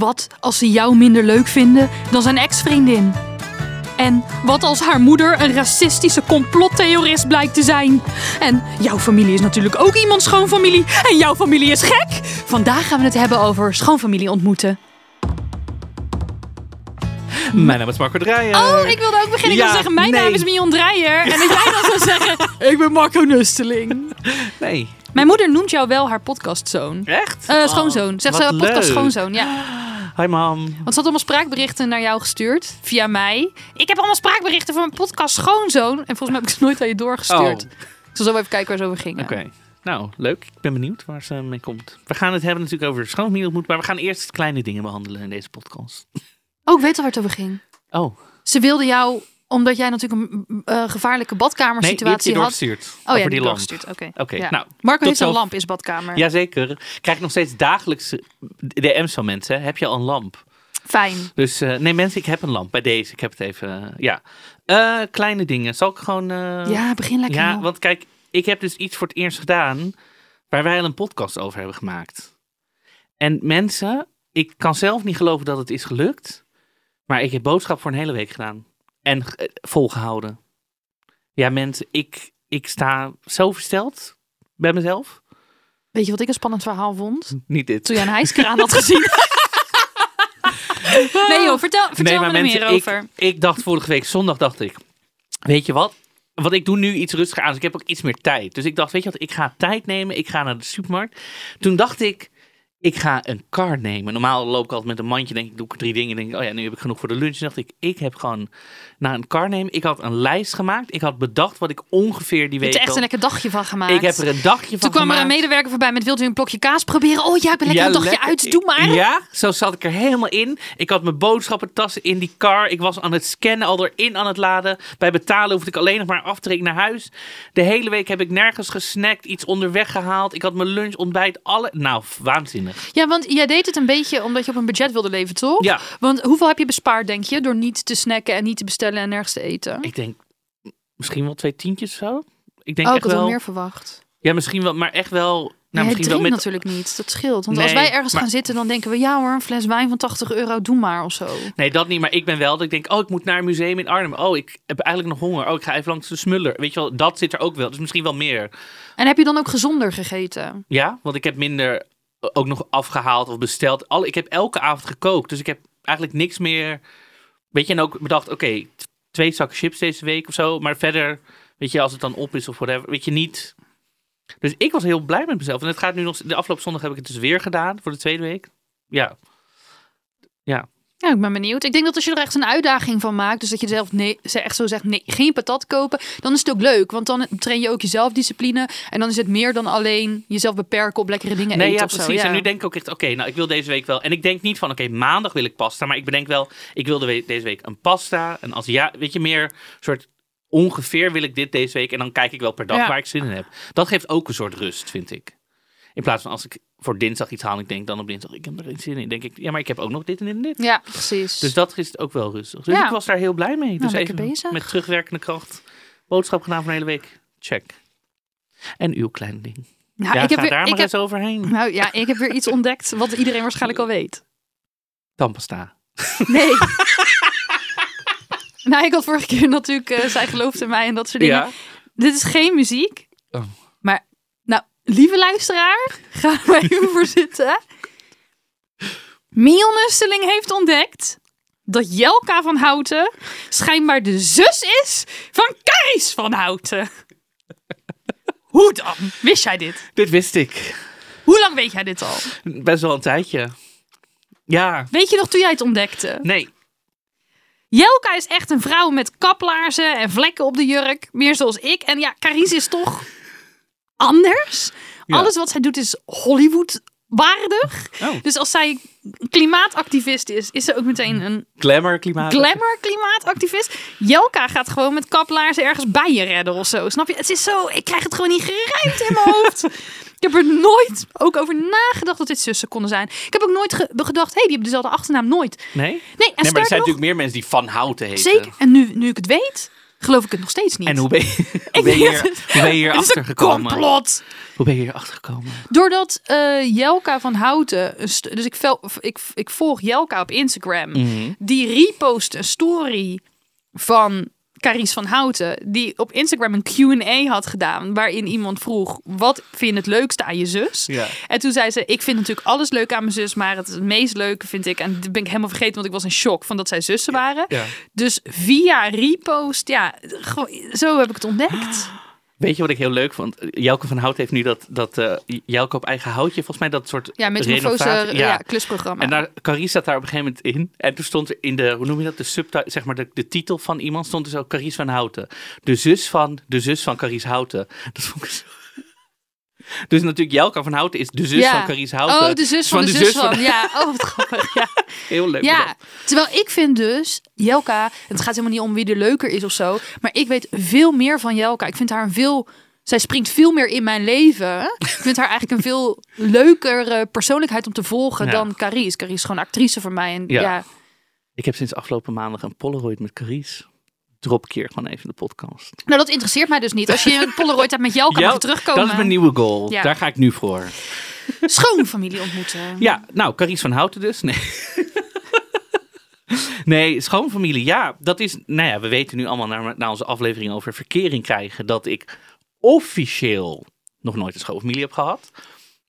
Wat als ze jou minder leuk vinden dan zijn ex-vriendin? En wat als haar moeder een racistische complottheorist blijkt te zijn? En jouw familie is natuurlijk ook iemands schoonfamilie. En jouw familie is gek. Vandaag gaan we het hebben over schoonfamilie ontmoeten. Mijn naam is Marco Draaier. Oh, ik wilde ook beginnen. Ja, wil zeggen, mijn nee. naam is Mion Dreyer. En dat jij dan zou zeggen, ik ben Marco Nusteling. Nee. Mijn moeder noemt jou wel haar podcastzoon. Echt? Eh, schoonzoon. Zegt wat ze podcast leuk. schoonzoon, ja. Hi mam. Want ze had allemaal spraakberichten naar jou gestuurd. Via mij. Ik heb allemaal spraakberichten van mijn podcast Schoonzoon. En volgens mij heb ik ze nooit aan je doorgestuurd. Oh. Ik zal zo even kijken waar ze over gingen. Oké. Nou, leuk. Ik ben benieuwd waar ze mee komt. We gaan het hebben natuurlijk over schoonfamilie ontmoet, maar we gaan eerst kleine dingen behandelen in deze podcast. Oh, ik weet al waar het over ging. Oh, Ze wilde jou, omdat jij natuurlijk een eh, gevaarlijke nee, badkamersituatie je had. Oh ja, die die lamp. Oké. Ja. nou. Marco heeft een lamp in zijn badkamer. Jazeker. Krijg ik nog steeds dagelijks DM's van mensen. Heb je al een lamp? Fijn. Dus eh, nee mensen, ik heb een lamp bij deze. Ik heb het even, eh, ja. Kleine dingen. Zal ik gewoon... Ja, begin lekker. Ja, want kijk, ik heb dus iets voor het eerst gedaan waar wij al een podcast over hebben gemaakt. En mensen, ik kan zelf niet geloven dat het is gelukt, maar ik heb boodschap voor een hele week gedaan en eh, volgehouden. Ja, mensen, ik, ik sta zo versteld bij mezelf. Weet je wat ik een spannend verhaal vond? Niet dit. Toen jij een hijskraan had gezien. nee joh, vertel, vertel me er meer ik, over. ik dacht vorige week zondag, dacht ik, weet je wat? Want ik doe nu iets rustiger aan, dus ik heb ook iets meer tijd. Dus ik dacht, weet je wat, ik ga tijd nemen, ik ga naar de supermarkt. Toen dacht ik, ik ga een car nemen. Normaal loop ik altijd met een mandje, denk ik, doe ik drie dingen. Denk ik, oh ja, nu heb ik genoeg voor de lunch. Toen dacht ik, ik heb gewoon naar een car nemen. Ik had een lijst gemaakt. Ik had bedacht wat ik ongeveer die Je hebt week... er echt wil- een lekker dagje van gemaakt. ik heb er een dagje van Toen kwam er een medewerker voorbij met wilt u een blokje kaas proberen? Oh ja, ik ben lekker Ja, een dagje lekker. uit. Doe maar. Ja, zo zat ik er helemaal in. Ik had mijn boodschappentassen in die car. Ik was aan het scannen, al erin aan het laden. Bij betalen hoefde ik alleen nog maar af te rekenen naar huis. De hele week heb ik nergens gesnackt, iets onderweg gehaald. Ik had mijn lunch, ontbijt, alle... Nou, waanzinnig. Ja, want jij deed het een beetje omdat je op een budget wilde leven, toch? Ja. Want hoeveel heb je bespaard, denk je, door niet te snacken en niet te bestellen en nergens te eten? Ik denk misschien wel twee tientjes of zo. Ik denk oh, ik echt had wel wel... meer verwacht. Ja, misschien wel, maar echt wel... Nou, Nou, misschien wel met... natuurlijk niet. Dat scheelt. Want Nee, als wij ergens maar- gaan zitten, dan denken we... ja hoor, een fles wijn van 80 euro, doe maar of zo. Nee, dat niet. Maar ik ben wel dat ik denk, oh, ik moet naar een museum in Arnhem. Oh, ik heb eigenlijk nog honger. Oh, ik ga even langs de Smuller. Weet je wel, dat zit er ook wel. Dus misschien wel meer. En heb je dan ook gezonder gegeten? Ja, want ik heb minder ook nog afgehaald of besteld. Al, ik heb elke avond gekookt, dus ik heb eigenlijk niks meer. Weet je, en ook bedacht, oké, twee zakken chips deze week of zo. Maar verder, weet je, als het dan op is of whatever, weet je niet. Dus ik was heel blij met mezelf. En het gaat nu nog. De afgelopen zondag heb ik het dus weer gedaan voor de tweede week. Ja. Ja. Ja, ik ben benieuwd. Ik denk dat als je er echt een uitdaging van maakt, dus dat je zelf nee, echt zo zegt, nee, geen patat kopen, dan is het ook leuk. Want dan train je ook je zelfdiscipline. En dan is het meer dan alleen jezelf beperken op lekkere dingen Nee, eten ja, of zo. precies. Ja. En nu denk ik ook echt, oké, nou, ik wil deze week wel. En ik denk niet van, oké, maandag wil ik pasta. Maar ik bedenk wel, ik wil de deze week een pasta. En als ja, weet je, meer soort ongeveer wil ik dit deze week. En dan kijk ik wel per dag Ja. waar ik zin in heb. Dat geeft ook een soort rust, vind ik. In plaats van als ik voor dinsdag iets haal en ik denk dan op dinsdag, ik heb er geen zin in. denk ik, ja, maar ik heb ook nog dit en dit en dit. Ja, precies. Dus dat is ook wel rustig. Dus Ja. ik was daar heel blij mee. dus lekker even bezig. met terugwerkende kracht. Boodschap gedaan voor een hele week. Check. En uw kleine ding. nou, ja, ik heb weer, daar ik maar heb, eens overheen. nou ja, ik heb weer iets ontdekt wat iedereen waarschijnlijk al weet. Tandpasta. Nee. nou, ik had vorige keer natuurlijk, eh, zij geloofde in mij en dat soort dingen. Ja. Dit is geen muziek. Oh. Lieve luisteraar, ga er maar even voor zitten. Mion Nusteling heeft ontdekt dat Jelka van Houten schijnbaar de zus is van Caries van Houten. Hoe dan? Wist jij dit? Dit wist ik. Hoe lang weet jij dit al? Best wel een tijdje. Ja, Weet je nog toen jij het ontdekte? nee. Jelka is echt een vrouw met kaplaarzen en vlekken op de jurk. Meer zoals ik. En ja, Carice is toch anders? Ja. Alles wat zij doet is Hollywood waardig. Oh. Dus als zij klimaatactivist is, is ze ook meteen een Glamour klimaat. glamour klimaatactivist. Jelka gaat gewoon met kaplaars ergens bij je redden of zo. Snap je? Het is zo, ik krijg het gewoon niet gerijmd in mijn hoofd. Ik heb er nooit ook over nagedacht dat dit zussen konden zijn. Ik heb ook nooit ge- gedacht, hé, hey, die hebben dezelfde achternaam. Nooit. Nee? Nee, en Nee, maar er zijn nog, natuurlijk meer mensen die Van Houten heten. zeker. En nu, nu ik het weet, geloof ik het nog steeds niet. En hoe ben je, hoe ben je, hier, hoe ben je hier Het is achter gekomen? complot. Hoe ben je hier achter gekomen? Doordat eh, Jelka van Houten, dus ik, vel, ik, ik volg Jelka op Instagram, Mhm. die repost een story van Carice van Houten, die op Instagram een Q&A had gedaan, waarin iemand vroeg, wat vind je het leukste aan je zus? Ja. En toen zei ze, ik vind natuurlijk alles leuk aan mijn zus, maar het, het meest leuke vind ik, en dat ben ik helemaal vergeten, want ik was in shock van dat zij zussen waren. Ja. Dus via repost, ja, gewoon, zo heb ik het ontdekt. Weet je wat ik heel leuk vond? Jelke van Hout heeft nu dat, dat eh, Jelke op eigen houtje, volgens mij dat soort Ja, met een renovatie- ja. klusprogramma. En daar, Carice zat daar op een gegeven moment in. En toen stond er in de, hoe noem je dat, de subtitle, zeg maar de, de titel van iemand, stond er zo Carice van Houten. De zus van, de zus van Carice Houten. Dat vond ik zo... Dus natuurlijk Jelka van Houten is de zus Ja. van Carice Houten. Oh, de zus van, de, zus van. Ja, oh, wat grappig. Ja. Heel leuk. ja, terwijl ik vind dus, Jelka, het gaat helemaal niet om wie er leuker is of zo, maar ik weet veel meer van Jelka. Ik vind haar een veel, zij springt veel meer in mijn leven. Ik vind haar eigenlijk een veel leukere persoonlijkheid om te volgen Ja. dan Carice. Carice is gewoon actrice voor mij. En Ja. ja, Ik heb sinds afgelopen maandag een Polaroid met Carice. Drop keer gewoon even de podcast. nou dat interesseert mij dus niet. Als je een Polaroid hebt met mag Jel- je terugkomen. Dat is mijn nieuwe goal. Ja. Daar ga ik nu voor. Schoonfamilie ontmoeten. Ja, nou, Carice van Houten dus. Nee. nee, schoonfamilie. Ja, dat is... Nou ja, we weten nu allemaal na, na onze aflevering over verkering krijgen... dat ik officieel nog nooit een schoonfamilie heb gehad.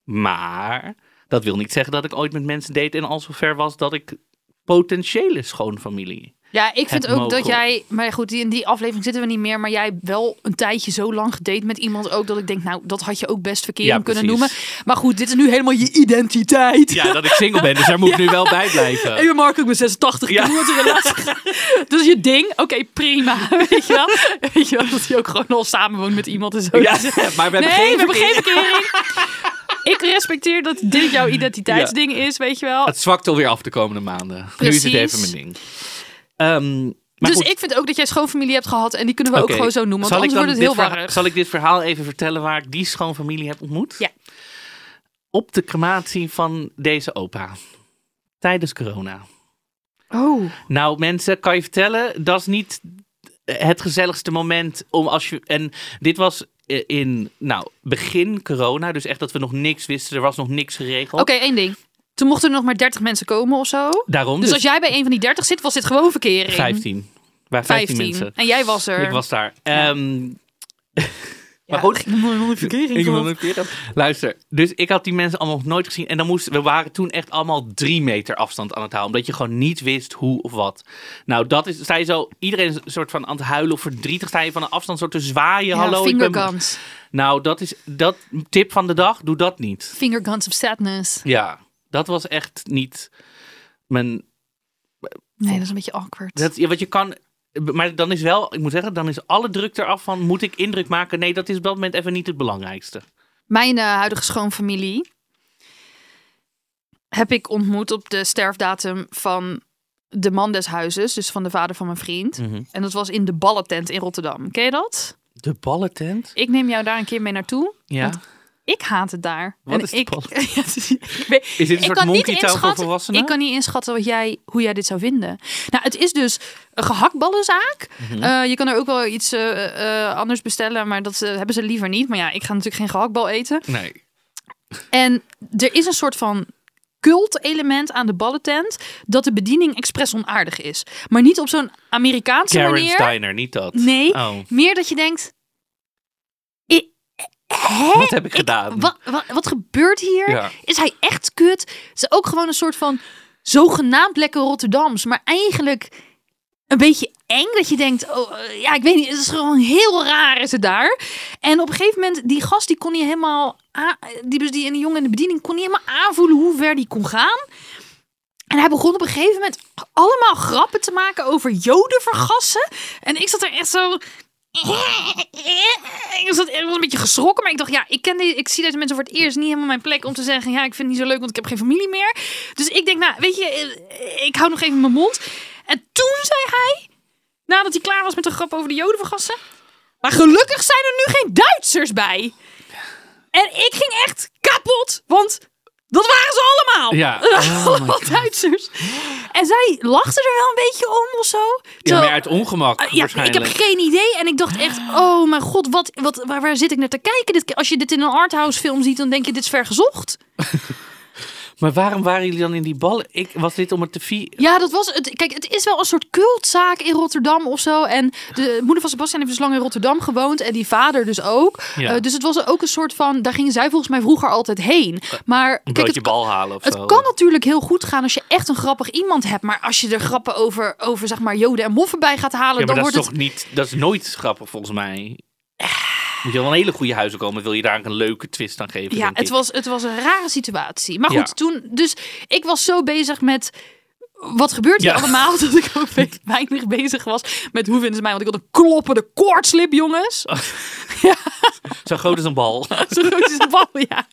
Maar dat wil niet zeggen dat ik ooit met mensen date... en al zover was dat ik potentiële schoonfamilie... Ja, ik vind ook dat jij, maar goed, in die aflevering zitten we niet meer, maar jij wel een tijdje zo lang gedate met iemand ook dat ik denk, nou, dat had je ook best Ja, kunnen precies. noemen. Maar goed, dit is nu helemaal je identiteit. Ja, dat ik single ben, dus daar moet ik nu wel bij blijven. En je Mark, ik ben 86, Ja. relatie. Dat is je ding? Oké, prima. Weet je wel? Weet je wel, dat hij ook gewoon al samenwoont met iemand en zo. Ja, maar we hebben nee, geen we hebben geen verkering. verkering. Ik respecteer dat dit jouw identiteitsding is, weet je wel. Het zwakt alweer af de komende maanden. Nu is het Precies. even mijn ding. Ehm, maar dus goed. ik vind ook dat jij schoonfamilie hebt gehad en die kunnen we ook gewoon zo noemen, want Zal anders wordt het heel warrig. Zal ik dit verhaal even vertellen waar ik die schoonfamilie heb ontmoet? Ja. Op de crematie van deze opa. Tijdens corona. Oh. Nou mensen, kan je vertellen, dat is niet het gezelligste moment om als je... En dit was in, nou, begin corona, dus echt dat we nog niks wisten. Er was nog niks geregeld. Oké, één ding. Toen mochten er nog maar 30 mensen komen of zo. Daarom Dus als jij bij een van die 30 zit, was dit gewoon verkering. 15. Bij 15, mensen. En jij was er. Ik was daar. Ehm, Ja, maar goed. ik heb nog Ik keer- Luister, dus ik had die mensen allemaal nog nooit gezien. En dan moesten, we waren toen echt allemaal drie meter afstand aan het houden. Omdat je gewoon niet wist hoe of wat. Nou, dat is, sta je zo, iedereen is een soort van aan het huilen of verdrietig. Sta je van een afstand zo te zwaaien. Ja, Hallo, ik finger ben... guns. Nou, dat is, dat tip van de dag, doe dat niet. Finger guns of sadness. Ja, dat was echt niet mijn... Nee, dat is een beetje awkward. Dat, ja, wat je kan... Maar dan is wel, ik moet zeggen, dan is alle druk eraf van, moet ik indruk maken? Nee, dat is op dat moment even niet het belangrijkste. Mijn eh, huidige schoonfamilie heb ik ontmoet op de sterfdatum van de man des huizes, dus van de vader van mijn vriend. Mhm. En dat was in de ballentent in Rotterdam. Ken je dat? De ballentent? Ik neem jou daar een keer mee naartoe. Ja. Ik haat het daar. Wat en is ik, ik Is dit een soort monkey voor volwassenen? Ik kan niet inschatten wat jij, hoe jij dit zou vinden. Nou, het is dus een gehaktballenzaak. Mhm. Eh, je kan er ook wel iets eh, eh, anders bestellen, maar dat hebben ze liever niet. Maar ja, ik ga natuurlijk geen gehaktbal eten. Nee. En er is een soort van cult-element aan de ballentent dat de bediening expres onaardig is. Maar niet op zo'n Amerikaanse Karen manier. Steiner, niet dat. Nee, Oh, meer dat je denkt... Hè? wat heb ik gedaan? Wat, gebeurt hier? Ja. Is hij echt kut? Het is ook gewoon een soort van zogenaamd lekker Rotterdams. Maar eigenlijk een beetje eng. Dat je denkt, oh, eh, ja, ik weet niet. Het is gewoon heel raar is het daar. En op een gegeven moment, die gast die kon niet helemaal... Die, dus die, en die jongen in de bediening kon niet helemaal aanvoelen hoe ver die kon gaan. En hij begon op een gegeven moment allemaal grappen te maken over joden vergassen. En ik zat er echt zo... Ik was, ik was een beetje geschrokken, maar ik dacht, ja, ik, ken die, ik zie deze mensen voor het eerst niet helemaal mijn plek om te zeggen, ja, ik vind het niet zo leuk, want ik heb geen familie meer. Dus ik denk, nou, weet je, eh, ik hou nog even mijn mond. En toen zei hij, nadat hij klaar was met de grap over de Joden vergassen, maar gelukkig zijn er nu geen Duitsers bij. En ik ging echt kapot, want dat waren ze allemaal. Ja. Oh allemaal Duitsers. En zij lachten er wel een beetje om of zo. Ja, maar uit ongemak Ah, ja, ik heb geen idee. En ik dacht echt, oh mijn god, wat, wat, waar, waar zit ik naar te kijken? Dit, als je dit in een arthouse film ziet, dan denk je, dit is vergezocht. Maar waarom waren jullie dan in die ballen? Ik, was dit om het te vieren? Ja, dat was het. Kijk, het is wel een soort cultzaak in Rotterdam of zo. En de moeder van Sebastian heeft dus lang in Rotterdam gewoond. En die vader dus ook. Ja. Eh, dus het was ook een soort van, daar gingen zij volgens mij vroeger altijd heen. Maar Een kijk, het, bal halen of het zo? kan natuurlijk heel goed gaan als je echt een grappig iemand hebt. Maar als je er grappen over, over zeg maar, joden en moffen bij gaat halen, Ja, maar dan dat wordt is het... toch niet... Dat is nooit grappig volgens mij. Moet je wel een hele goede huizen komen, wil je daar een leuke twist aan geven, Ja, het ik. was, het was een rare situatie. Maar goed, Ja. toen... Dus ik was zo bezig met... Wat gebeurt hier Ja. allemaal? Dat ik ook weinig bezig was met hoe vinden ze mij. Want ik had een kloppende koortslip, jongens. Zo groot als een bal. Zo groot is een bal, ja.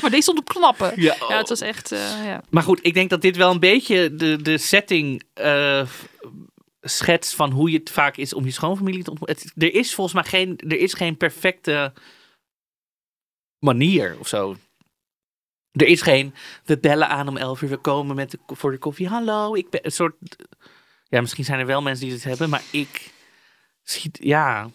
Maar deze stond op knappen. Ja, Ja, het was echt... eh, ja. Maar goed, ik denk dat dit wel een beetje de, de setting eh, schetst van hoe je het vaak is om je schoonfamilie te ontmoeten. Het- Er is volgens mij geen, er is geen perfecte manier of zo. Er is geen, we bellen aan om 11 uur, we komen met de, voor de koffie. Hallo, ik ben een soort. Ja, misschien zijn er wel mensen die het hebben, maar ik. Schiet, ja.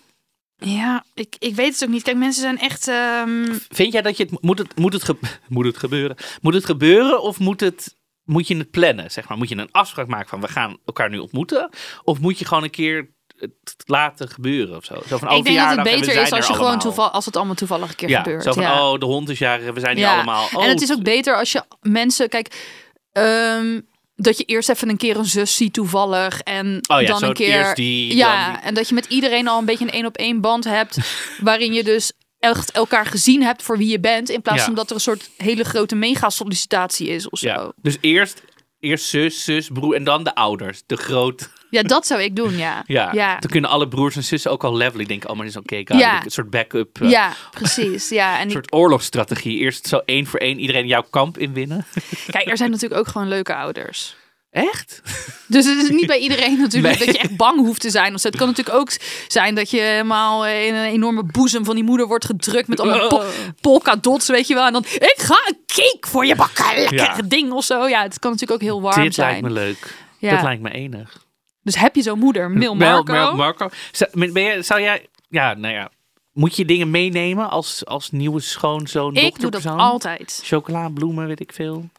Ja, ik, ik weet het ook niet. Kijk, mensen zijn echt... ehm, Vind jij dat je het moet het, moet het, ge- moet het gebeuren? Moet het gebeuren of moet het moet je het plannen? Zeg maar, moet je een afspraak maken van we gaan elkaar nu ontmoeten? Of moet je gewoon een keer het laten gebeuren of zo? zo van, oh, ik denk dat het beter is als je gewoon toeval, als het allemaal toevallig een keer Ja, gebeurt. zo van ja. oh, de hond is jarig, we zijn hier Ja. allemaal. Oh, en het is ook beter als je mensen, kijk, ehm, dat je eerst even een keer een zus ziet toevallig en Oh ja, dan een keer, die, ja, dan die. en dat je met iedereen al een beetje een één op één band hebt, waarin je dus echt elkaar gezien hebt voor wie je bent, in plaats Ja. van dat er een soort hele grote mega sollicitatie is of zo. Ja. Ja. Dus eerst, eerst zus, zus, broer en dan de ouders. De groot. dat zou ik doen, ja. Ja. ja. Dan kunnen alle broers en zussen ook al levelen. Ik denk, oh, maar dit is oké. Okay, Ja. Een soort backup. eh, Ja, precies. Ja, en Een ik, soort oorlogsstrategie. Eerst zo één voor één iedereen jouw kamp inwinnen. kijk, er zijn natuurlijk ook gewoon leuke ouders. Echt? Dus het is niet bij iedereen natuurlijk Nee. dat je echt bang hoeft te zijn. Of zo. Het kan natuurlijk ook zijn dat je helemaal in een enorme boezem van die moeder wordt gedrukt met allemaal po polka dots, weet je wel. En dan, ik ga een cake voor je bakken, lekker Ja. ding of zo. Ja, het kan natuurlijk ook heel warm Dit zijn. lijkt me leuk. Ja. Dat lijkt me enig. Dus heb je zo'n moeder, Mil Marco? Mel- Marco. Zou, ben je, zou jij... Ja, nou ja. Moet je dingen meenemen als, als nieuwe schoonzoon, ik doe dat altijd. Chocola, bloemen, weet ik veel.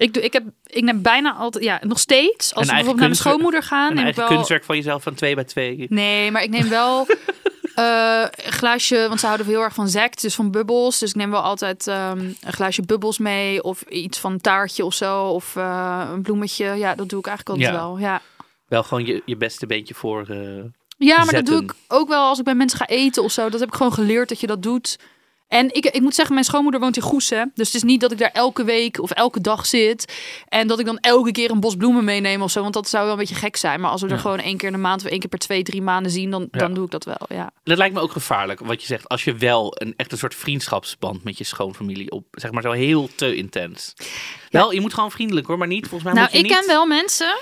Ik, doe, ik, heb, ik neem bijna altijd, ja, nog steeds. Als we bijvoorbeeld naar mijn schoonmoeder gaan, Een neem ik wel... kunstwerk van jezelf van twee bij twee. Nee, maar ik neem wel eh, een glaasje, want ze houden heel erg van sect, dus van bubbels. Dus ik neem wel altijd ehm, een glaasje bubbels mee of iets van een taartje of zo of eh, een bloemetje. Ja, dat doe ik eigenlijk altijd Ja. wel. Ja. Wel gewoon je, je beste beentje voor... eh, ja, maar Zetten. dat doe ik ook wel als ik bij mensen ga eten of zo. Dat heb ik gewoon geleerd dat je dat doet. En ik, ik moet zeggen, mijn schoonmoeder woont in Goesen. Dus het is niet dat ik daar elke week of elke dag zit. En dat ik dan elke keer een bos bloemen meeneem of zo. Want dat zou wel een beetje gek zijn. Maar als we er Ja. gewoon één keer in de maand of één keer per twee, drie maanden zien, dan, Ja. dan doe ik dat wel. Ja. Dat lijkt me ook gevaarlijk, wat je zegt. Als je wel een echt een soort vriendschapsband met je schoonfamilie op, zeg maar zo heel te intens. Wel, je moet gewoon vriendelijk hoor, maar niet. Volgens mij Nou, moet je ik niet... ken wel mensen.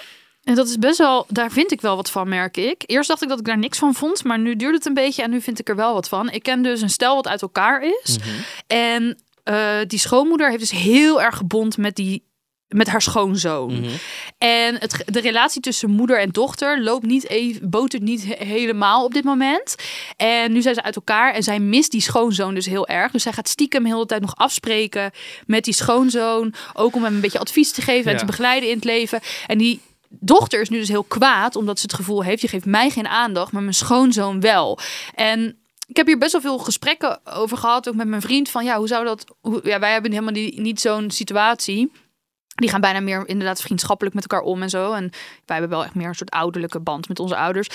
En dat is best wel, daar vind ik wel wat van, merk ik. Eerst dacht ik dat ik daar niks van vond, maar nu duurt het een beetje en nu vind ik er wel wat van. Ik ken dus een stel wat uit elkaar is. Mhm. En eh, die schoonmoeder heeft dus heel erg gebond met, die, met haar schoonzoon. Mhm. En het, de relatie tussen moeder en dochter loopt niet even, botert niet he- helemaal op dit moment. En nu zijn ze uit elkaar en zij mist die schoonzoon dus heel erg. Dus zij gaat stiekem heel de tijd nog afspreken met die schoonzoon. Ook om hem een beetje advies te geven en te begeleiden in het leven. En die dochter is nu dus heel kwaad omdat ze het gevoel heeft: je geeft mij geen aandacht, maar mijn schoonzoon wel. En ik heb hier best wel veel gesprekken over gehad, ook met mijn vriend. Van ja, hoe zou dat? Hoe, ja, wij hebben helemaal die, niet zo'n situatie. Die gaan bijna meer inderdaad vriendschappelijk met elkaar om en zo. En wij hebben wel echt meer een soort ouderlijke band met onze ouders.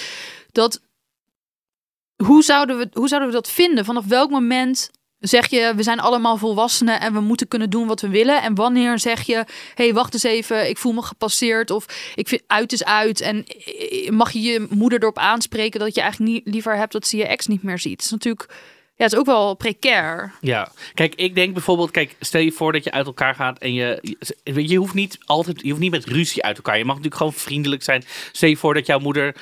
Dat hoe zouden we, hoe zouden we dat vinden? Vanaf welk moment zeg je, we zijn allemaal volwassenen en we moeten kunnen doen wat we willen? En wanneer zeg je, hé, hey, wacht eens even, ik voel me gepasseerd of ik vind uit is uit. En mag je je moeder erop aanspreken dat je eigenlijk niet liever hebt dat ze je ex niet meer ziet? Is natuurlijk, ja, het is ook wel precair. Ja, kijk, ik denk bijvoorbeeld, kijk, stel je voor dat je uit elkaar gaat en je, je, je hoeft niet altijd, je hoeft niet met ruzie uit elkaar. Je mag natuurlijk gewoon vriendelijk zijn. Stel je voor dat jouw moeder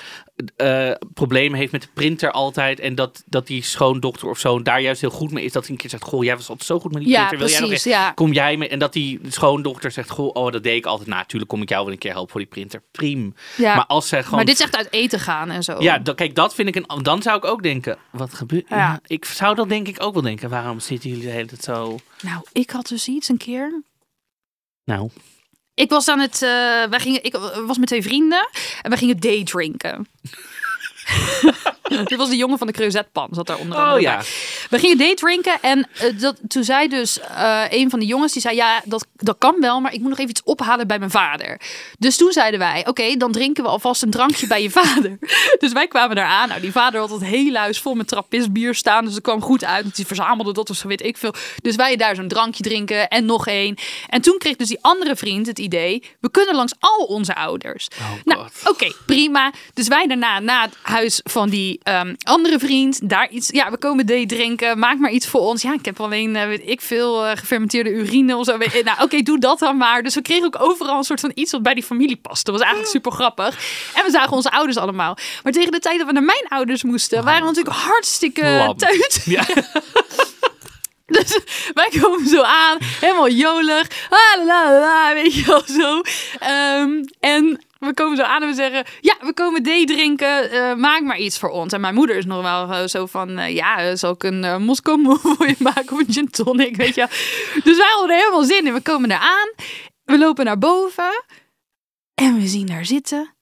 eh problemen heeft met de printer altijd en dat, dat die schoondochter of zo daar juist heel goed mee is. Dat hij een keer zegt, goh, jij was altijd zo goed met die Ja, printer. Wil jij nog ja. Kom jij mee? En dat die schoondochter zegt, goh, oh, dat deed ik altijd. Nou, natuurlijk kom ik jou wel een keer helpen voor die printer. Prima. Ja. Maar als zij gewoon... Maar dit echt uit eten gaan en zo. Ja, dan, kijk, dat vind ik een. Dan zou ik ook denken: wat gebeurt. Ja. Ik zou dan denk ik ook wel denken: waarom zitten jullie de hele tijd zo. Nou, ik had dus iets een keer. Nou, Ik was aan het, eh, wij gingen, ik was met twee vrienden en wij gingen daydrinken. Dit was de jongen van de creusetpan, zat daar onder andere oh bij. ja. We gingen daydrinken en eh, dat, toen zei dus eh, een van de jongens, die zei ja, dat, dat kan wel, maar ik moet nog even iets ophalen bij mijn vader. Dus toen zeiden wij, oké, dan drinken we alvast een drankje bij je vader. Dus wij kwamen daar aan. Nou, die vader had het hele huis vol met trappistbier staan, dus het kwam goed uit. Want die verzamelde dat of zo weet ik veel. Dus wij daar zo'n drankje drinken en nog één. En toen kreeg dus die andere vriend het idee, we kunnen langs al onze ouders. nou, God. oké, prima. Dus wij daarna naar het huis van die ehm, andere vriend. Daar iets. Ja, we komen thee drinken. Maak maar iets voor ons. Ja, ik heb alleen, eh, weet ik veel, eh, gefermenteerde urine of zo. Eh, Nou, oké, doe dat dan maar. Dus we kregen ook overal een soort van iets wat bij die familie past. Dat was eigenlijk super grappig. En we zagen onze ouders allemaal. Maar tegen de tijd dat we naar mijn ouders moesten, waren we natuurlijk hartstikke Lam. teut. Ja. Dus wij komen zo aan, helemaal jolig. Ah, la, la, la, weet je wel zo. Ehm, en we komen zo aan en we zeggen: Ja, we komen thee drinken. eh, maak maar iets voor ons. En mijn moeder is nog wel eh, zo van: eh, Ja, zal ik een uh, Moskou voor je maken of een gin tonic? Weet je. Dus wij hadden er helemaal zin in. We komen daar aan. We lopen naar boven. En we zien daar zitten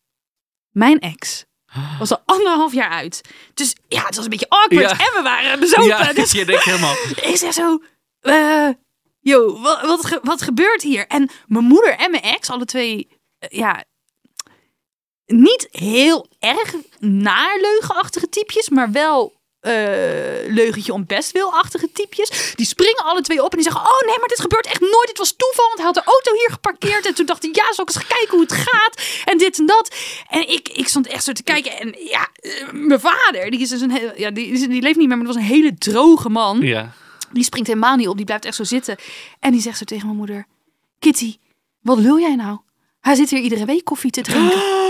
mijn ex. Was al anderhalf jaar uit. Dus ja, het was een beetje awkward. Ja. En we waren bezopen. ja, dus je denkt helemaal. ik zeg zo, yo, wat, wat, wat gebeurt hier? En mijn moeder en mijn ex, alle twee, ja, niet heel erg naar leugenachtige typjes, maar wel eh, leugentje om bestwilachtige typjes. Die springen alle twee op en die zeggen, oh nee, maar dit gebeurt echt nooit. Dit was toeval, want hij had de auto hier geparkeerd. En toen dacht hij, ja, zal ik eens kijken hoe het gaat? En dit en dat. En ik, ik stond echt zo te kijken. En ja, eh, mijn vader, die is dus een heel, ja, die, die leeft niet meer, maar dat was een hele droge man. Ja. Die springt helemaal niet op, die blijft echt zo zitten. En die zegt zo tegen mijn moeder: Kitty, wat lul jij nou? Hij zit hier iedere week koffie te drinken.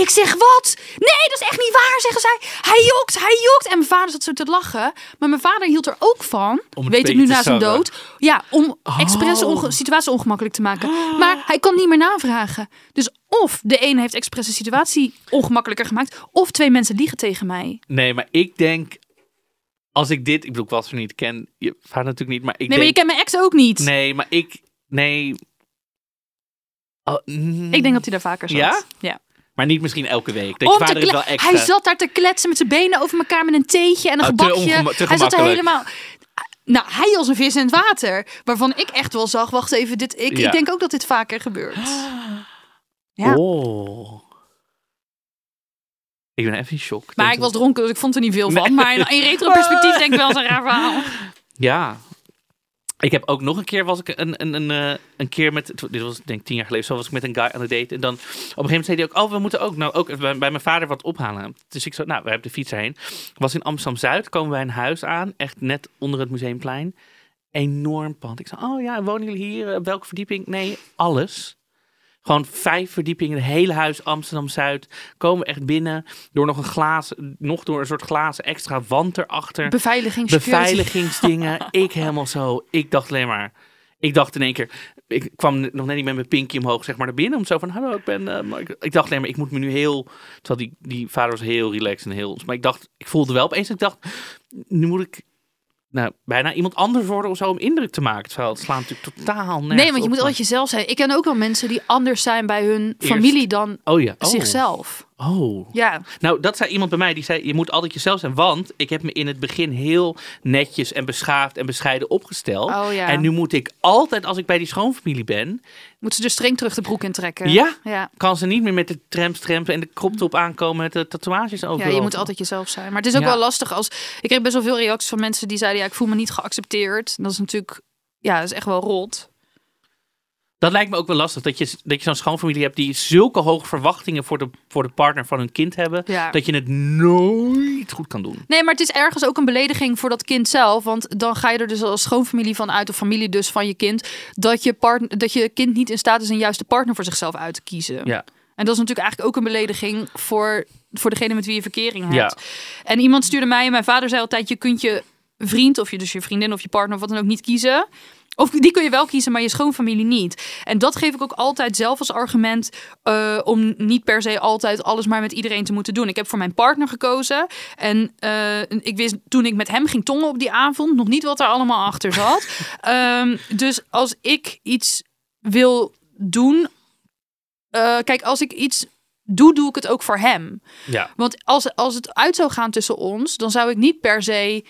Ik zeg wat? Nee, dat is echt niet waar, zeggen zij. Hij jokt, hij jokt. En mijn vader zat zo te lachen. Maar mijn vader hield er ook van, Om weet ik nu na zijn dood. Ja, om expres Oh. onge- situatie ongemakkelijk te maken. Maar hij kan niet meer navragen. Dus of de een heeft expres de situatie ongemakkelijker gemaakt, of twee mensen liegen tegen mij. Nee, maar ik denk. Als ik dit. Ik bedoel, ik was er niet. ken je vader natuurlijk niet. Maar ik Nee, maar je kent mijn ex ook niet. Nee, maar ik. Nee. Oh, mm. Ik denk dat hij daar vaker zat. Ja? ja. Maar niet misschien elke week. Dat Om je te vader is wel extra. Hij zat daar te kletsen met zijn benen over elkaar met een theetje en een Oh, te gebakje. te hij zat er helemaal. Nou, hij als een vis in het water. Waarvan ik echt wel zag, wacht even, dit, ik, Ja. ik denk ook dat dit vaker gebeurt. Ja. Oh. Ik ben even in shock. Maar ik was dronken, dus ik vond er niet veel van. Nee. Maar in, in retro-perspectief denk ik wel eens een raar verhaal. Ja. Ik heb ook nog een keer was ik een, een, een, eh, een keer met, dit was denk ik tien jaar geleden, zo was ik met een guy aan het date. En dan op een gegeven moment zei hij ook, oh we moeten ook, nou ook bij, mijn vader wat ophalen. Dus ik zo, nou we hebben de fiets erheen. Was in Amsterdam-Zuid, komen wij een huis aan, echt net onder het Museumplein. Enorm pand. Ik zei, oh ja, wonen jullie hier? Welke verdieping? Nee, alles. Gewoon vijf verdiepingen, het hele huis Amsterdam-Zuid. Komen we echt binnen door nog een glazen, nog door een soort glazen extra wand erachter Beveiliging, security. beveiligingsdingen. ik helemaal zo. Ik dacht alleen maar. Ik dacht in één keer. Ik kwam nog net niet met mijn pinky omhoog, zeg maar, naar binnen. Om zo van, hallo, ik ben. eh, ik, ik dacht alleen maar, ik moet me nu heel. Terwijl die, die vader was heel relaxed en heel. Maar ik dacht, ik voelde wel opeens. Ik dacht, nu moet ik. Nou, bijna iemand anders worden of zo om indruk te maken. Terwijl het slaat natuurlijk totaal nergens Nee, want je op, moet altijd jezelf zijn. Ik ken ook wel mensen die anders zijn bij hun familie dan Oh ja. Oh. zichzelf. Oh. Ja, Nou, dat zei iemand bij mij die zei: Je moet altijd jezelf zijn. Want ik heb me in het begin heel netjes en beschaafd en bescheiden opgesteld. Oh, ja. En nu moet ik altijd, als ik bij die schoonfamilie ben, moeten ze dus streng terug de broek intrekken. Ja. Ja. kan ze niet meer met de tramps, tramps en de crop top aankomen met de tatoeages overal. Ja, je moet altijd jezelf zijn. Maar het is ook Ja. wel lastig als... Ik kreeg best wel veel reacties van mensen die zeiden... Ja, ik voel me niet geaccepteerd. Dat is natuurlijk... Ja, dat is echt wel rot. Dat lijkt me ook wel lastig. Dat je, dat je zo'n schoonfamilie hebt die zulke hoge verwachtingen voor de, voor de partner van hun kind hebben. Ja. Dat je het nooit goed kan doen. Nee, maar het is ergens ook een belediging voor dat kind zelf. Want dan ga je er dus als schoonfamilie van uit, of familie dus van je kind, dat je, partner, dat je kind niet in staat is een juiste partner voor zichzelf uit te kiezen. Ja. En dat is natuurlijk eigenlijk ook een belediging voor, voor degene met wie je verkering hebt. Ja. En iemand stuurde mij, en mijn vader zei altijd, je kunt je vriend of je dus je vriendin of je partner of wat dan ook niet kiezen. Of die kun je wel kiezen, maar je schoonfamilie niet. En dat geef ik ook altijd zelf als argument eh, om niet per se altijd alles maar met iedereen te moeten doen. Ik heb voor mijn partner gekozen. En eh, ik wist toen ik met hem ging tongen op die avond nog niet wat er allemaal achter zat. Ehm, dus als ik iets wil doen. eh, kijk, als ik iets doe, doe ik het ook voor hem. Ja. Want als, als het uit zou gaan tussen ons, dan zou ik niet per se